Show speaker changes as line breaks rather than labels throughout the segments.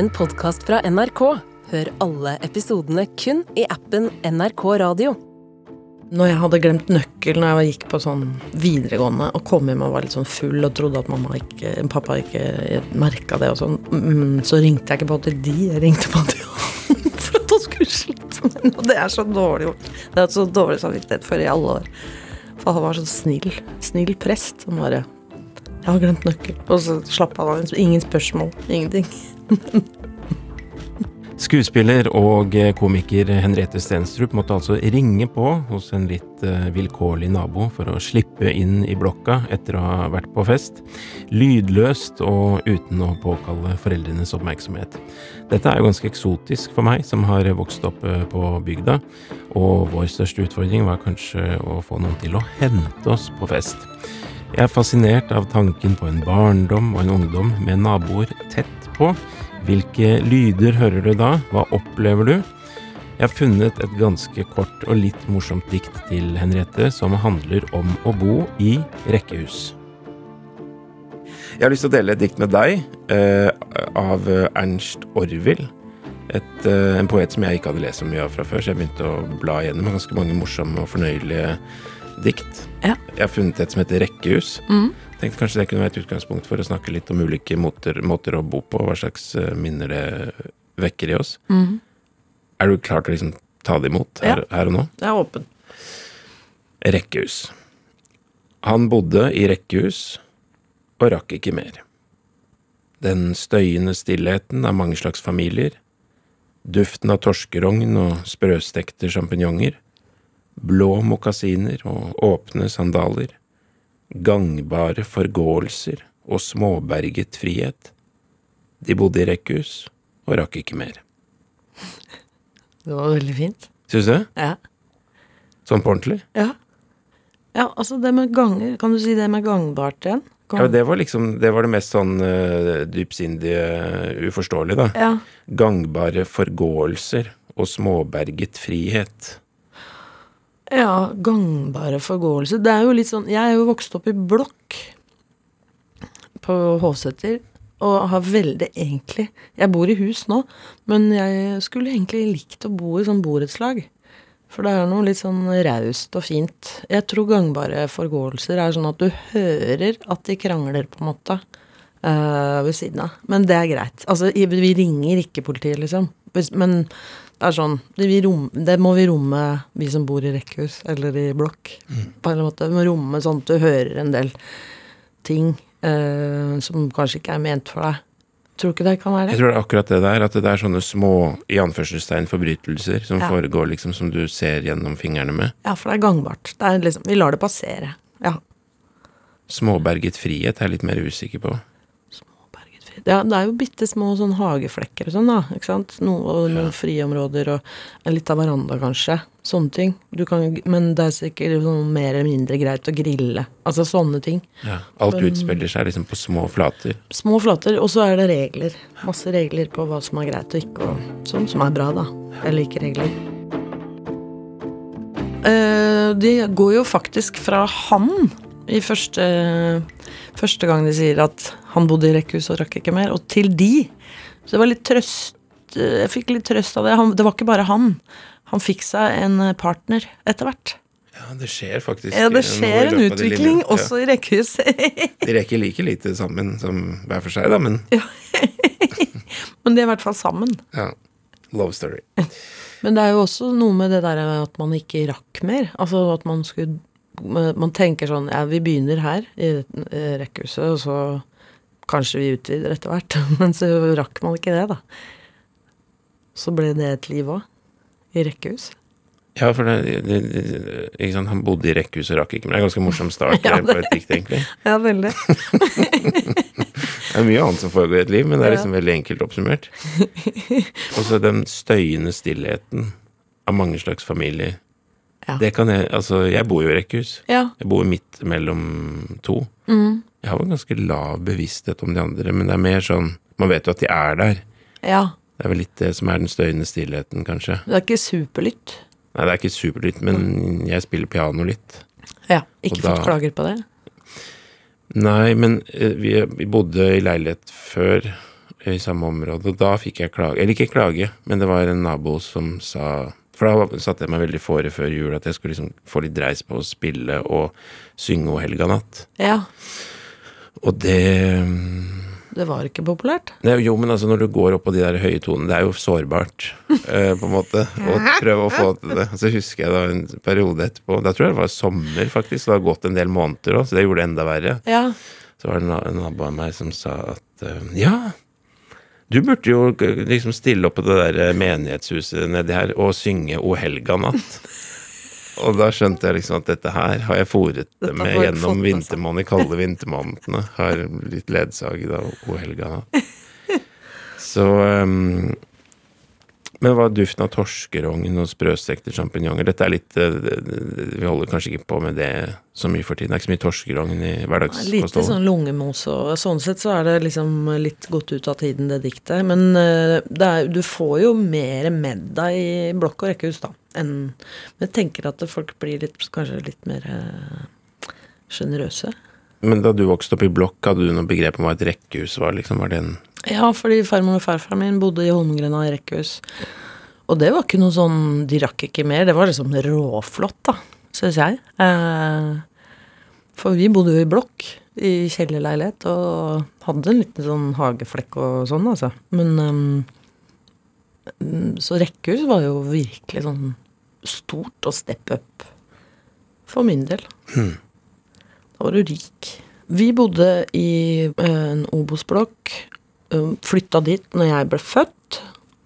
en podkast fra NRK. Hør alle episodene kun i appen NRK Radio.
Når jeg hadde glemt nøkkelen når jeg gikk på sånn videregående og kom hjem og var litt sånn full og trodde at mamma ikke, pappa ikke merka det og sånn, mm, så ringte jeg ikke på til de, jeg ringte på til han for at han skulle slippe meg. Og det er så dårlig gjort. Det er så dårlig samvittighet for i alle år. For han var sånn snill. Snill prest som bare Jeg har glemt nøkkel. Og så slapp han av. Ingen spørsmål. Ingenting.
Skuespiller og komiker Henriette Stenstrup måtte altså ringe på hos en litt eh, vilkårlig nabo for å slippe inn i blokka etter å ha vært på fest. Lydløst og uten å påkalle foreldrenes oppmerksomhet. Dette er jo ganske eksotisk for meg, som har vokst opp eh, på bygda, og vår største utfordring var kanskje å få noen til å hente oss på fest. Jeg er fascinert av tanken på en barndom og en ungdom med naboer tett på hvilke lyder hører du da? Hva opplever du? Jeg har funnet et ganske kort og litt morsomt dikt til Henriette som handler om å bo i rekkehus. Jeg har lyst til å dele et dikt med deg eh, av Ernst Orwill. Et, eh, en poet som jeg ikke hadde lest så mye av fra før, så jeg begynte å bla gjennom ganske mange morsomme og fornøyelige dikt.
Ja.
Jeg har funnet et som heter Rekkehus.
Mm.
Tenkte kanskje det kunne være et utgangspunkt for å snakke litt om ulike måter, måter å bo på, hva slags eh, minner det vekker i oss.
Mm.
Er du klar til å liksom ta det imot her, her og nå?
Jeg er åpen.
Rekkehus. Han bodde i rekkehus og rakk ikke mer. Den støyende stillheten av mange slags familier, duften av torskerogn og sprøstekte sjampinjonger, blå mokasiner og åpne sandaler, gangbare forgåelser og småberget frihet. De bodde i rekkehus og rakk ikke mer.
Det var veldig fint.
Syns du?
Ja.
Sånn på ordentlig?
Ja. ja, altså det med ganger Kan du si det med gangbart igjen? Gang-
Ja, det var liksom Det var det mest sånn uh, dypsindige, uforståelige, da.
ja.
Gangbare forgåelser og småberget frihet.
Ja, gangbare forgåelser. Det er jo litt sånn Jeg er jo vokst opp i blokk på Håseter. Og har veldig egentlig Jeg bor i hus nå, men jeg skulle egentlig likt å bo i sånn borettslag. For det er noe litt sånn raust og fint. Jeg tror gangbare forgåelser er sånn at du hører at de krangler, på en måte, øh, ved siden av. Men det er greit. Altså, vi ringer ikke politiet, liksom. Men det er sånn det, vi rom, det må vi romme, vi som bor i rekkehus eller i blokk. På en eller annen måte. Vi må romme sånn at du hører en del ting eh, som kanskje ikke er ment for deg. Tror du ikke det kan være
Jeg tror det er akkurat det der, at det er sånne små i anførselstegn forbrytelser som
Ja.
foregår liksom som du ser gjennom fingrene med.
Ja, for det er gangbart. Det er liksom, vi lar det passere. Ja.
Småberget frihet er jeg litt mer usikker på.
Berget er, det er jo bitte små sånn hageflekker og sånn, da. Ikke sant? Noe, og noen friområder og en av veranda, kanskje. Sånne ting. Du kan, men det er sikkert sånn mer eller mindre greit å grille. Altså sånne ting.
Ja. Alt utspiller seg liksom på små flater.
Små flater, og så er det regler. Masse regler på hva som er greit og ikke, og sånn som er bra, da. Jeg liker regler. Uh, de går jo faktisk fra han i første, første gang de sier at han bodde i rekkehus og rakk ikke mer, og til de. Så det var litt trøst Jeg fikk litt trøst av det. Han, det var ikke bare han. Han fikk seg en partner etter hvert.
Ja, det skjer faktisk
Ja, det skjer en utvikling også i rekkehus.
De rekker like lite sammen som hver for seg, da, men
Men de er i hvert fall sammen.
ja. Love story.
Men det er jo også noe med det der at man ikke rakk mer. Altså at man skulle Man tenker sånn Ja, vi begynner her i eh, rekkehuset, og så kanskje vi utvider etter hvert. Men så rakk man ikke det, da. Så ble det et liv òg. I rekkehus.
Ja, for det, det, det, sant? Han bodde i rekkehus og rakk ikke, men det er en ganske morsom start
Ja,
på et dikt, egentlig.
Ja, veldig.
Det er mye annet som foregår i et liv, men det er liksom veldig enkelt oppsummert. Og så den støyende stillheten av mange slags familier.
Ja.
Det kan jeg Altså, jeg bor jo i rekkehus.
Ja.
Jeg bor midt mellom to.
Mm.
Jeg har jo ganske lav bevissthet om de andre, men det er mer sånn Man vet jo at de er der.
ja.
Det er vel litt det som er den støyende stillheten, kanskje.
Det er ikke superlytt.
Nei, det er ikke superlytt, men jeg spiller piano litt.
Ja. Ikke
da-
fått klager på det?
Nei, men eh, vi, vi bodde i leilighet før, i samme område, og da fikk jeg klage Eller ikke klage, men det var en nabo som sa For da satte jeg meg veldig fore før jul at jeg skulle liksom få litt dreis på å spille og synge O helga natt.
Ja.
Og det
Det var ikke populært.
Nei, Jo, men altså når du går opp på de der høye tonene, det er jo sårbart, eh, på en måte, å prøve å få til det. Så husker jeg da en periode etterpå, da tror jeg det var sommer, faktisk, det har gått en del måneder òg, så det gjorde det enda verre.
Ja.
Så var det en na- nabo av meg som sa at eh, ja, du burde jo eh, liksom stille opp på det der eh, menighetshuset nedi her og synge O helga natt. Og da skjønte jeg liksom at dette her har jeg fòret det med gjennom
fått med
vintermånedene, kalde vintermånedene. Har blitt ledsaget av O helga. Så um, Men hva er duften av torskerogn og sprøstekte sjampinjonger? Dette er litt eh, Vi holder kanskje ikke på med det så mye for tiden. Det er ikke så mye torskerogn i
Lite
hverdagskostholdet.
sånn lungemos og sånn sett så er det liksom litt gått ut av tiden, det diktet. Men eh, det er, du får jo mer med deg i blokk og rekkehus, da. Enn Men jeg tenker at folk blir litt, kanskje litt mer eh, sjenerøse.
Men da du vokste opp i blokk, hadde du noe begrep om hva et rekkehus var? liksom? Var det en
Ja, fordi farmor og farfar min bodde i Holmgrena i rekkehus. Og det var ikke noe sånn De rakk ikke mer. Det var liksom råflott, da, syns jeg. Eh, for vi bodde jo i blokk, i kjellerleilighet, og hadde en liten sånn hageflekk og sånn, altså. Men ehm, Så rekkehus var jo virkelig sånn stort og step up. For min del. Da var du rik. Vi bodde i eh, en Obos-blokk. eh, Flytta dit når jeg ble født.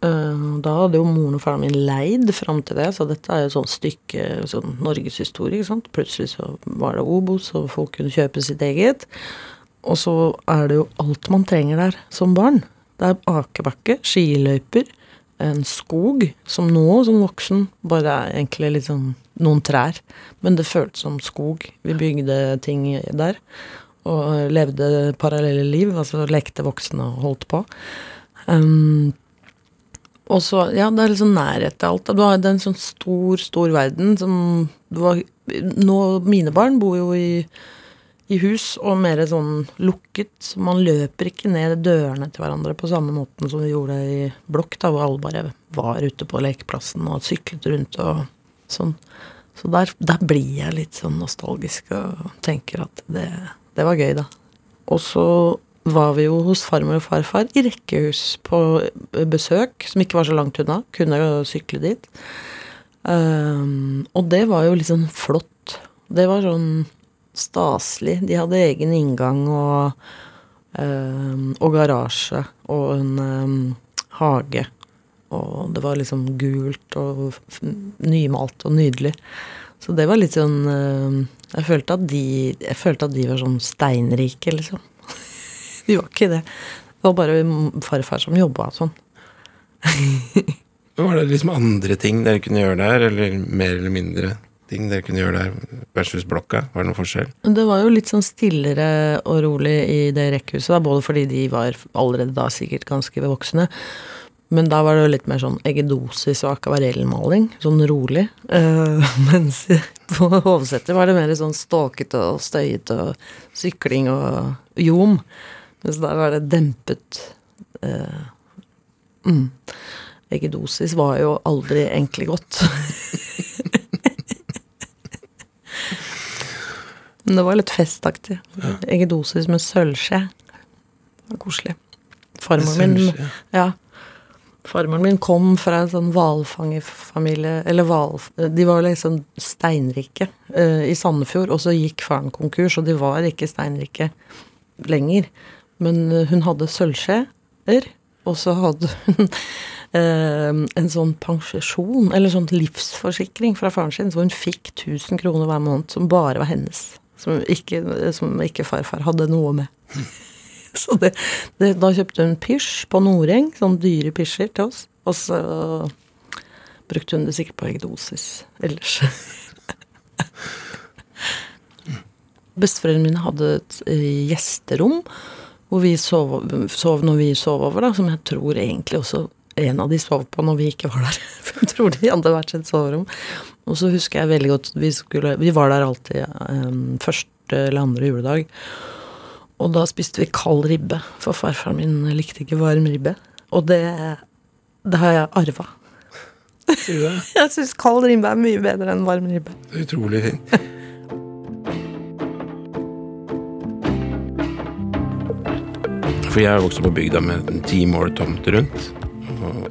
Eh, Da hadde jo moren og faren min leid fram til det, så dette er jo sånn stykke sånn norgeshistorie. Plutselig så var det Obos, og folk kunne kjøpe sitt eget. Og så er det jo alt man trenger der som barn. Det er akebakke, skiløyper, en skog, som nå som voksen bare er egentlig litt sånn noen trær. Men det føltes som skog. Vi bygde ting der. Og levde parallelle liv, altså lekte voksne og holdt på. Um, og så, ja, det er liksom nærhet til alt. Det er en sånn stor, stor verden som du har Nå, mine barn bor jo i, i hus og mer sånn lukket, man løper ikke ned dørene til hverandre på samme måten som vi gjorde i blokk, da, hvor alle bare var ute på lekeplassen og syklet rundt og sånn. Så der, der blir jeg litt sånn nostalgisk og tenker at det, det var gøy, da. Og så var vi jo hos farmor og farfar i rekkehus på besøk, som ikke var så langt unna. Kunne jo sykle dit. Um, og det var jo sånn flott. Det var sånn staselig. De hadde egen inngang og, um, og garasje og en um, hage. Og det var liksom gult og nymalt og nydelig. Så det var litt sånn um, jeg, følte at de, jeg følte at de var sånn steinrike, liksom. De var ikke det. Det var bare farfar som jobba sånn.
Var det liksom andre ting dere kunne gjøre der, eller mer eller mindre ting dere kunne gjøre der versus blokka? Var det noen forskjell?
Det var jo litt sånn stillere og rolig i det rekkehuset, både fordi de var allerede da sikkert ganske voksne. Men da var det jo litt mer sånn eggedosis og akvarellmaling, sånn rolig. Uh, mens på Hovseter var det mer sånn ståkete og støyete og sykling og ljom. Mens der var det dempet. Uh, mm. Eggedosis var jo aldri egentlig godt. Men det var litt festaktig. Eggedosis med sølvskje. Det var koselig. Farmoren min Ja. Farmoren min kom fra en sånn hvalfangerfamilie Eller hval... De var liksom steinrike uh, i Sandefjord, og så gikk faren konkurs, og de var ikke steinrike lenger. Men eh, hun hadde sølvskjeer, og så hadde hun eh, en sånn pensjon, eller sånn livsforsikring fra faren sin, så hun fikk 1000 kroner hver måned, som bare var hennes. Som ikke, som ikke farfar hadde noe med. Så det, det, da kjøpte hun pysj på Noreng, sånne dyre pysjer til oss. Og så brukte hun det sikkert på eggedosis ellers. Besteforeldrene mine hadde et eh, gjesterom hvor vi sov, sov når vi sov over, da, som jeg tror egentlig også en av de sov på når vi ikke var der. For jeg tror de hadde hvert sitt soverom. Og så husker jeg veldig godt vi, skulle, vi var der alltid um, første eller andre juledag. Og da spiste vi kald ribbe, for farfaren min likte ikke varm ribbe. Og det, det har jeg arva.
Det?
Jeg syns kald ribbe er mye bedre enn varm ribbe.
Utrolig fint. For jeg er vokst opp på bygda med ti mål tomt rundt. Og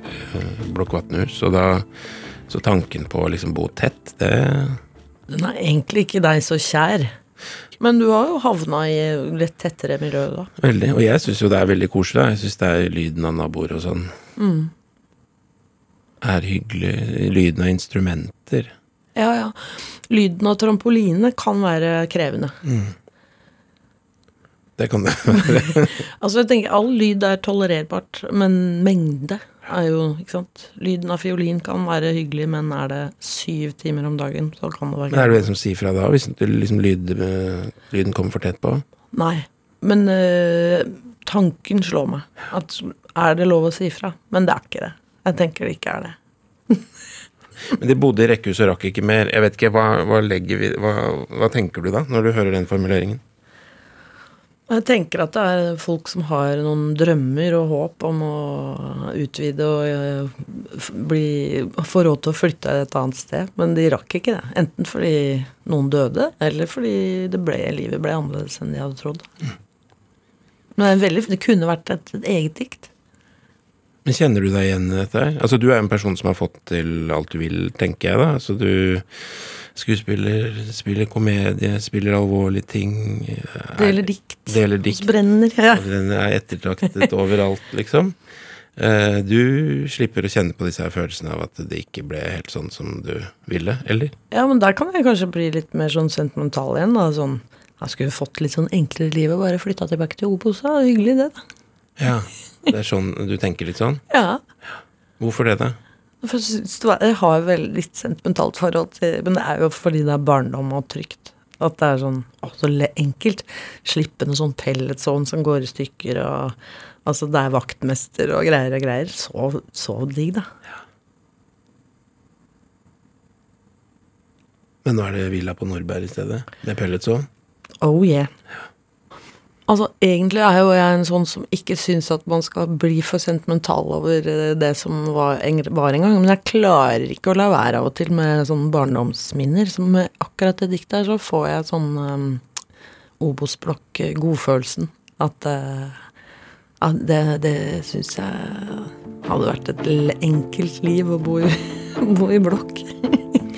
eh, blokkvatnhus. Og da Så tanken på å liksom bo tett, det
Den er egentlig ikke deg så kjær. Men du har jo havna i litt tettere miljø, da.
Veldig. Og jeg syns jo det er veldig koselig. Jeg syns det er lyden av naboer og sånn er hyggelig. Lyden av instrumenter.
Ja, ja. Lyden av trampoline kan være krevende.
Det kan det være.
Altså, jeg tenker all lyd er tolererbart, men mengde er jo, ikke sant. Lyden av fiolin kan være hyggelig, men er det syv timer om dagen, så kan det være
Men er det en som sier fra da, hvis liksom lyd, eh, lyden kommer for tett på?
Nei. Men øh, tanken slår meg. At er det lov å si fra? Men det er ikke det. Jeg tenker det ikke er det.
Men de bodde i rekkehus og rakk ikke mer. Jeg vet ikke, Hva, hva, vi, hva, hva tenker du da, når du hører den formuleringen?
Jeg tenker at det er folk som har noen drømmer og håp om å utvide og øh, bli, få råd til å flytte et annet sted, men de rakk ikke det. Enten fordi noen døde, eller fordi ble, livet ble annerledes enn de hadde trodd. Men det, det kunne vært et, et eget dikt.
Men Kjenner du deg igjen i dette? Altså, Du er en person som har fått til alt du vil, tenker jeg. da. Altså, Du skuespiller, spiller komedie, spiller alvorlige ting. er-
Deler dikt.
Deler dikt.
brenner. Ja.
Brenner er ettertraktet overalt, liksom. Eh, Du slipper å kjenne på disse her følelsene av at det ikke ble helt sånn som du ville, eller?
ja, men der kan jeg kanskje bli litt mer sånn sentimental igjen. da, sånn jeg skulle fått litt sånn enklere liv og bare flytta tilbake til Obos. Hyggelig, det, da.
Ja. Det er sånn du tenker litt sånn?
Ja.
Hvorfor det, da?
For jeg, har vel litt sentimentalt forhold til Men det er jo fordi det er barndom og trygt. At det er sånn å, så enkelt. Slippe noe sånn pelletsovn som går i stykker, og altså det er vaktmester og greier og greier. Så, så digg, da.
Men nå er det villa på Nordberg i stedet, med pelletsovn?
Oh yeah. Altså, egentlig er jo jeg en sånn som ikke syns at man skal bli for sentimental over eh, det som var var en gang, men jeg klarer ikke å la være av og til med sånne barndomsminner. Så med akkurat det diktet her, så får jeg sånn um, Obos-blokk-godfølelsen. At uh, at, det, det syns jeg hadde vært et enkelt liv å bo i, bo i blokk.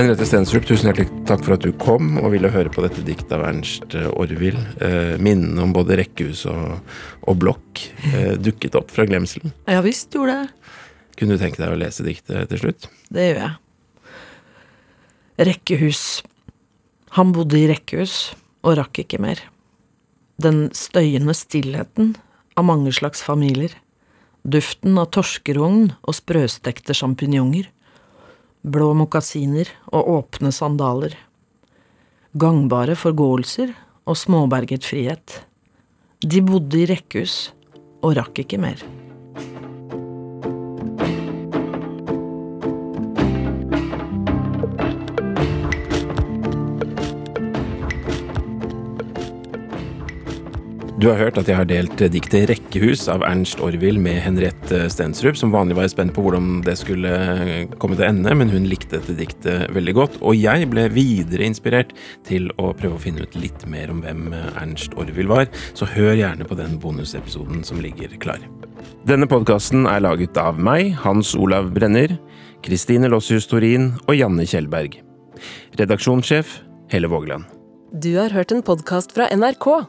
Henriette Stensrup, tusen hjertelig takk for at du kom og ville høre på dette diktet av Ernst Orvild. Eh, minnene om både rekkehus og, og blokk eh, dukket opp fra glemselen.
Ja visst gjorde det.
Kunne du tenke deg å lese diktet til slutt?
Det gjør jeg. Rekkehus. Han bodde i rekkehus og rakk ikke mer. Den støyende stillheten av mange slags familier. Duften av torskerogn og sprøstekte sjampinjonger. Blå mokasiner og åpne sandaler. Gangbare forgåelser og småberget frihet. De bodde i rekkehus og rakk ikke mer.
Du har hørt at jeg har delt diktet 'Rekkehus' av Ernst Orwill med Henriette Stensrup. Som vanlig var jeg spent på hvordan det skulle komme til ende, men hun likte dette diktet veldig godt. Og jeg ble videre inspirert til å prøve å finne ut litt mer om hvem Ernst Orwill var, så hør gjerne på den bonusepisoden som ligger klar. Denne podkasten er laget av meg, Hans Olav Brenner, Kristine Lossius Torin og Janne Kjellberg. Redaksjonssjef Helle Vågeland.
Du har hørt en podkast fra NRK.